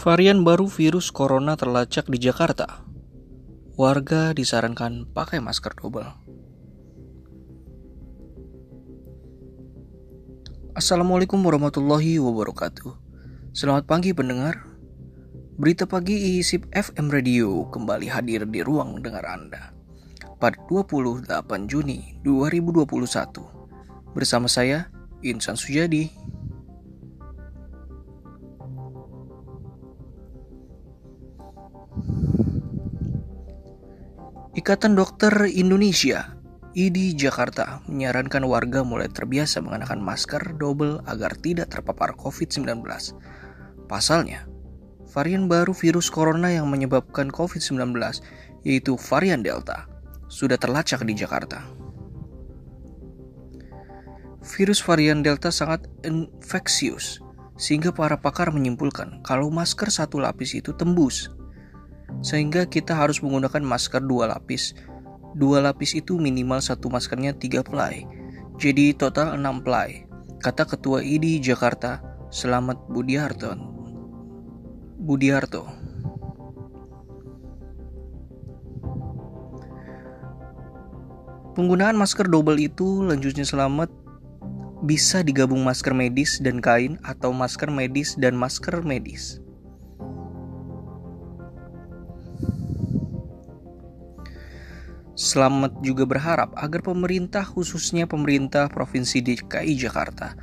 Varian baru virus corona terlacak di Jakarta. Warga disarankan pakai masker double. Assalamualaikum warahmatullahi wabarakatuh. Selamat pagi pendengar. Berita pagi ISIP FM Radio kembali hadir di ruang dengar Anda pada 28 Juni 2021 bersama saya Insan Sujadi. Ikatan Dokter Indonesia IDI Jakarta menyarankan warga mulai terbiasa mengenakan masker double agar tidak terpapar COVID-19. Pasalnya, varian baru virus corona yang menyebabkan COVID-19 yaitu varian Delta sudah terlacak di Jakarta. Virus varian Delta sangat infeksius sehingga para pakar menyimpulkan kalau masker satu lapis itu tembus sehingga kita harus menggunakan masker dua lapis. Dua lapis itu minimal satu maskernya tiga ply, jadi total enam ply. Kata Ketua IDI Jakarta, Selamat Budiarto. Budiarto. Penggunaan masker double itu lanjutnya selamat bisa digabung masker medis dan kain atau masker medis dan masker medis. Selamat juga berharap agar pemerintah khususnya pemerintah Provinsi DKI Jakarta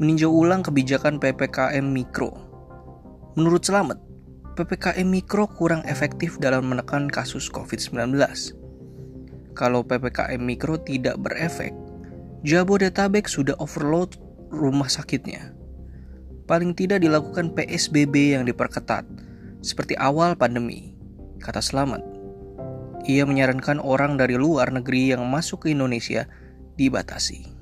meninjau ulang kebijakan PPKM Mikro. Menurut Selamat, PPKM Mikro kurang efektif dalam menekan kasus COVID-19. Kalau PPKM Mikro tidak berefek, Jabodetabek sudah overload rumah sakitnya. Paling tidak dilakukan PSBB yang diperketat, seperti awal pandemi, kata Selamat. Ia menyarankan orang dari luar negeri yang masuk ke Indonesia dibatasi.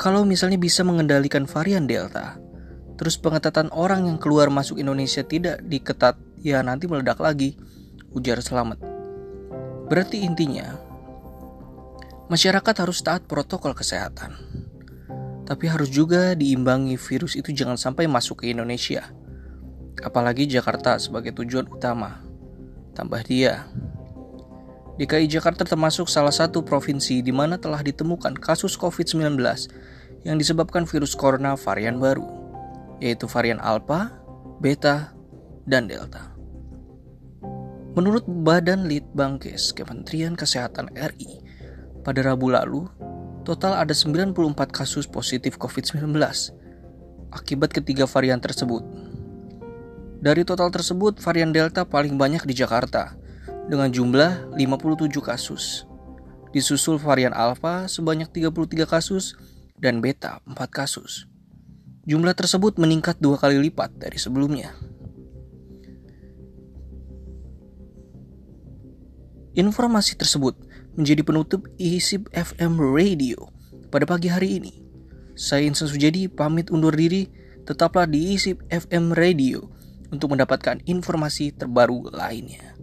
Kalau misalnya bisa mengendalikan varian Delta, terus pengetatan orang yang keluar masuk Indonesia tidak diketat, ya nanti meledak lagi, ujar Selamat. Berarti intinya, masyarakat harus taat protokol kesehatan. Tapi harus juga diimbangi virus itu jangan sampai masuk ke Indonesia. Apalagi Jakarta sebagai tujuan utama. Tambah dia, DKI Jakarta termasuk salah satu provinsi di mana telah ditemukan kasus COVID-19 yang disebabkan virus corona varian baru, yaitu varian Alpha, Beta, dan Delta. Menurut Badan Litbangkes Kementerian Kesehatan RI, pada Rabu lalu, Total ada 94 kasus positif COVID-19 akibat ketiga varian tersebut. Dari total tersebut, varian Delta paling banyak di Jakarta dengan jumlah 57 kasus. Disusul varian Alpha sebanyak 33 kasus dan Beta 4 kasus. Jumlah tersebut meningkat dua kali lipat dari sebelumnya. Informasi tersebut menjadi penutup ISIP FM Radio pada pagi hari ini. Saya Insan Sujadi pamit undur diri, tetaplah di ISIP FM Radio untuk mendapatkan informasi terbaru lainnya.